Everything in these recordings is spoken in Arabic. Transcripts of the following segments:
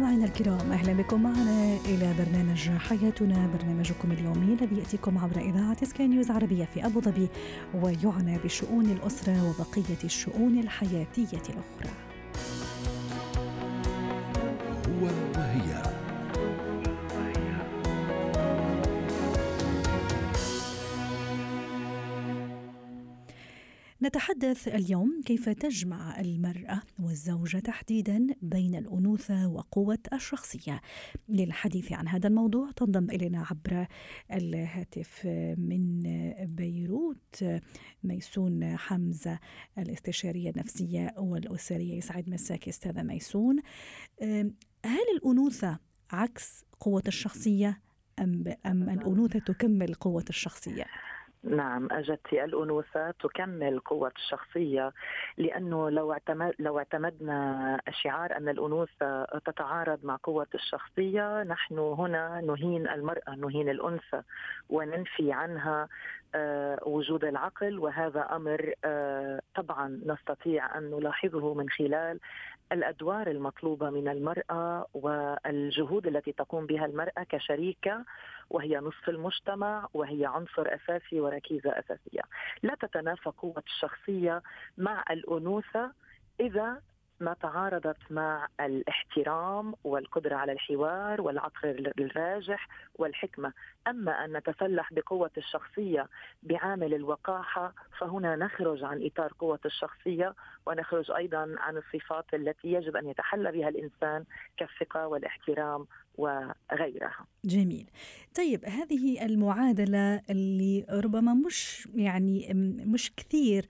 مستمعينا الكرام أهلا بكم معنا إلى برنامج حياتنا برنامجكم اليومي الذي يأتيكم عبر إذاعة سكاي نيوز عربية في أبو ظبي ويعنى بشؤون الأسرة وبقية الشؤون الحياتية الأخرى. نتحدث اليوم كيف تجمع المرأة والزوجة تحديدا بين الأنوثة وقوة الشخصية. للحديث عن هذا الموضوع تنضم إلينا عبر الهاتف من بيروت ميسون حمزة الاستشارية النفسية والأسرية يسعد مساك أستاذة ميسون. هل الأنوثة عكس قوة الشخصية أم, أم الأنوثة تكمل قوة الشخصية؟ نعم اجدتي الانوثه تكمل قوة الشخصية لأنه لو اعتمد لو اعتمدنا شعار أن الأنوثة تتعارض مع قوة الشخصية نحن هنا نهين المرأة نهين الأنثى وننفي عنها وجود العقل وهذا أمر آه، طبعا نستطيع أن نلاحظه من خلال الأدوار المطلوبة من المرأة والجهود التي تقوم بها المرأة كشريكة وهي نصف المجتمع وهي عنصر أساسي وركيزة أساسية. لا تتنافى قوة الشخصية مع الأنوثة إذا ما تعارضت مع الاحترام والقدرة على الحوار والعقل الراجح والحكمة. أما أن نتسلح بقوة الشخصية بعامل الوقاحة فهنا نخرج عن إطار قوة الشخصية ونخرج أيضا عن الصفات التي يجب أن يتحلى بها الإنسان كالثقة والاحترام وغيرها. جميل. طيب هذه المعادلة اللي ربما مش يعني مش كثير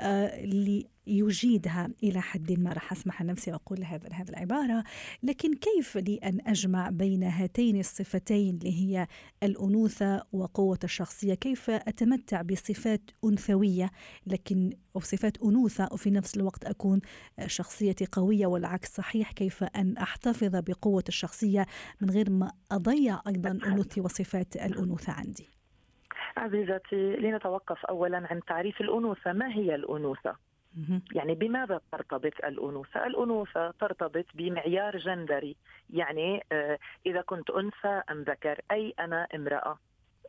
آه اللي يجيدها إلى حد ما. راح أسمح لنفسي وأقول هذا هذه العبارة. لكن كيف لي ان أجمع بين هاتين الصفتين اللي هي الأنوثة وقوة الشخصية؟ كيف أتمتع بصفات أنثوية؟ لكن وصفات أنوثة وفي نفس الوقت أكون شخصيتي قوية والعكس صحيح. كيف أن أحتفظ بقوة الشخصية من غير ما أضيع أيضا انوثتي وصفات الأنوثة عندي؟ عزيزتي لنتوقف اولا عن تعريف الأنوثة. ما هي الأنوثة؟ يعني بماذا ترتبط الأنوثة؟ الأنوثة ترتبط بمعيار جندري. يعني آه، إذا كنت أنثى أم ذكر أي أنا امرأة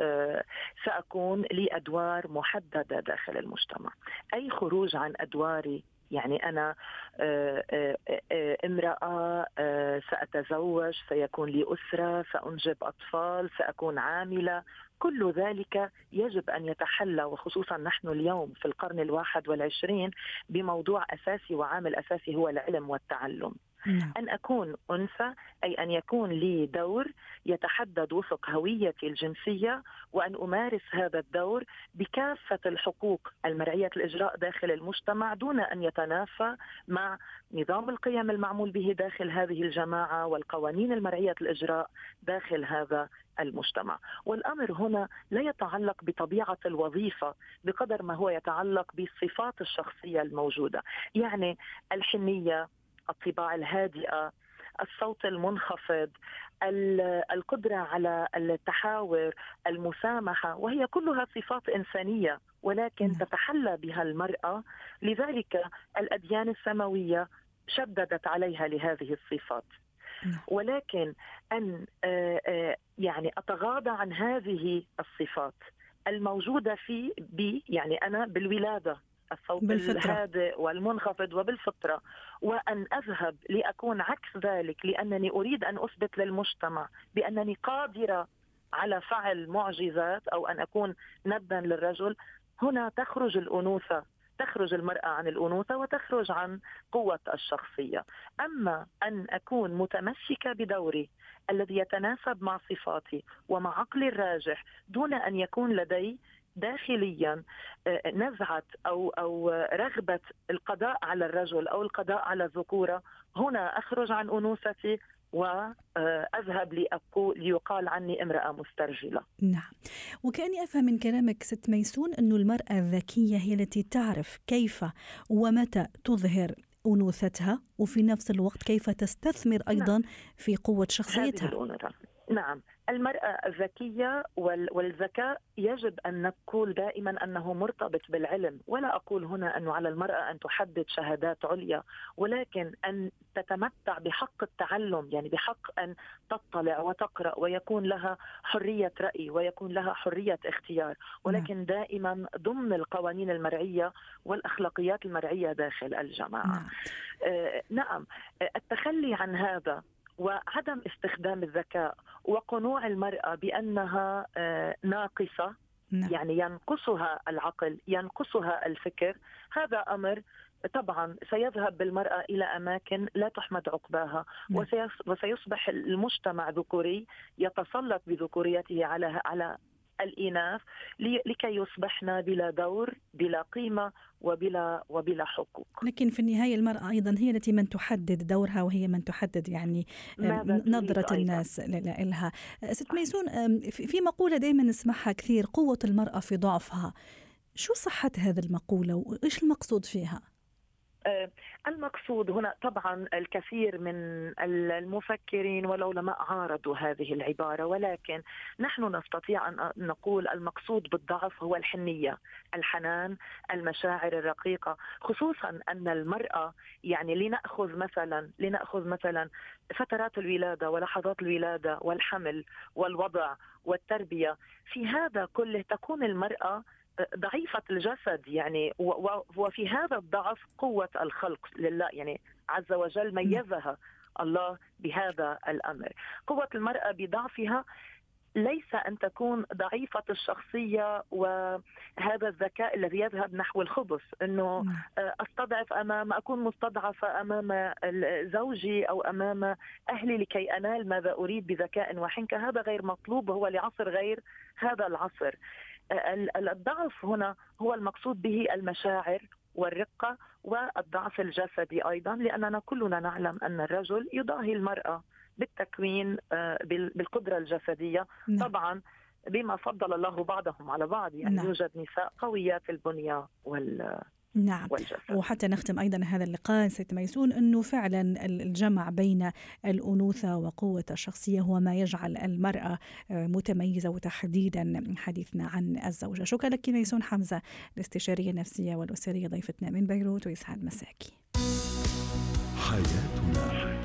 آه، سأكون لي أدوار محددة داخل المجتمع. أي خروج عن أدواري يعني أنا آه، امرأة سأتزوج سيكون لي أسرة سأنجب أطفال سأكون عاملة. كل ذلك يجب أن يتحلى وخصوصا نحن اليوم في القرن الواحد والعشرين بموضوع أساسي وعامل أساسي هو العلم والتعلم. نعم. أن أكون أنثى أي أن يكون لي دور يتحدد وفق هويتي الجنسية وأن أمارس هذا الدور بكافة الحقوق المرعية الإجراء داخل المجتمع دون أن يتنافى مع نظام القيم المعمول به داخل هذه الجماعة والقوانين المرعية الإجراء داخل هذا المجتمع والأمر هنا لا يتعلق بطبيعة الوظيفة بقدر ما هو يتعلق بالصفات الشخصية الموجودة يعني الحنية الطباع الهادئة الصوت المنخفض القدرة على التحاور المسامحة وهي كلها صفات إنسانية ولكن نعم. تتحلى بها المرأة لذلك الأديان السماوية شددت عليها لهذه الصفات نعم. ولكن أن آه، آه، يعني أتغاضى عن هذه الصفات الموجودة في بي يعني أنا بالولادة الصوت بالفطرة. الهادئ والمنخفض وبالفطرة. وأن أذهب لأكون عكس ذلك لأنني أريد أن أثبت للمجتمع بأنني قادرة على فعل معجزات أو أن أكون ندا للرجل. هنا تخرج الأنوثة تخرج المرأة عن الأنوثة وتخرج عن قوة الشخصية. أما أن أكون متمسكة بدوري الذي يتناسب مع صفاتي ومع عقلي الراجح دون أن يكون لدي داخليا آه، نزعه أو أو رغبه القضاء على الرجل أو القضاء على الذكورة هنا أخرج عن أنوثتي واذهب لأقول ليقال عني امرأة مسترجلة. نعم. وكأني أفهم من كلامك ست ميسون انه المرأة الذكية هي التي تعرف كيف ومتى تظهر أنوثتها وفي نفس الوقت كيف تستثمر أيضا نعم. في قوة شخصيتها. نعم المرأة الذكية والذكاء يجب أن نقول دائما أنه مرتبط بالعلم. ولا أقول هنا أنه على المرأة أن تحدد شهادات عليا ولكن أن تتمتع بحق التعلم يعني بحق أن تطلع وتقرأ ويكون لها حرية رأي ويكون لها حرية اختيار. ولكن نعم. دائما ضمن القوانين المرعية والأخلاقيات المرعية داخل الجماعة. نعم, آه نعم. التخلي عن هذا وعدم استخدام الذكاء وقنوع المرأة بأنها آه، ناقصة نعم. يعني ينقصها العقل ينقصها الفكر هذا أمر طبعا سيذهب بالمرأة إلى أماكن لا تحمد عقباها نعم. وسيصبح المجتمع ذكوري يتسلط بذكوريته على على الإناث لكي يصبحن بلا دور بلا قيمة وبلا وبلا حقوق. لكن في النهاية المرأة أيضا هي التي من تحدد دورها وهي من تحدد يعني نظرة الناس لها. ست ميسون في مقولة دائما نسمعها كثير قوة المرأة في ضعفها. شو صحة هذه المقولة؟ وإيش المقصود فيها؟ آه، المقصود هنا طبعا الكثير من المفكرين والعلماء عارضوا هذه العبارة ولكن نحن نستطيع أن نقول المقصود بالضعف هو الحنية، الحنان، المشاعر الرقيقة، خصوصا أن المرأة يعني لنأخذ مثلا لنأخذ مثلا فترات الولادة ولحظات الولادة والحمل والوضع والتربية، في هذا كله تكون المرأة ضعيفة الجسد يعني وفي هذا الضعف قوة الخلق لله يعني عز وجل ميزها الله بهذا الأمر. قوة المرأة بضعفها ليس أن تكون ضعيفة الشخصية وهذا الذكاء الذي يذهب نحو الخبث إنه نعم. أستضعف أمام أكون مستضعفة أمام زوجي أو أمام أهلي لكي أنال ماذا أريد بذكاء وحنكه هذا غير مطلوب وهو لعصر غير هذا العصر. الضعف هنا هو المقصود به المشاعر والرقة والضعف الجسدي أيضا لأننا كلنا نعلم أن الرجل يضاهي المرأة بالتكوين آه، بالقدرة الجسدية نعم. طبعا بما فضل الله بعضهم على بعض يعني نعم. يوجد نساء قويات البنية وال نعم. والجسد. وحتى نختم أيضا هذا اللقاء سيد ميسون أنه فعلا الجمع بين الأنوثة وقوة الشخصية هو ما يجعل المرأة آه، متميزة وتحديدا حديثنا عن الزوجة. شكرا لك ميسون حمزة الاستشارية النفسية والأسرية ضيفتنا من بيروت ويسعد مساكي. حياتنا.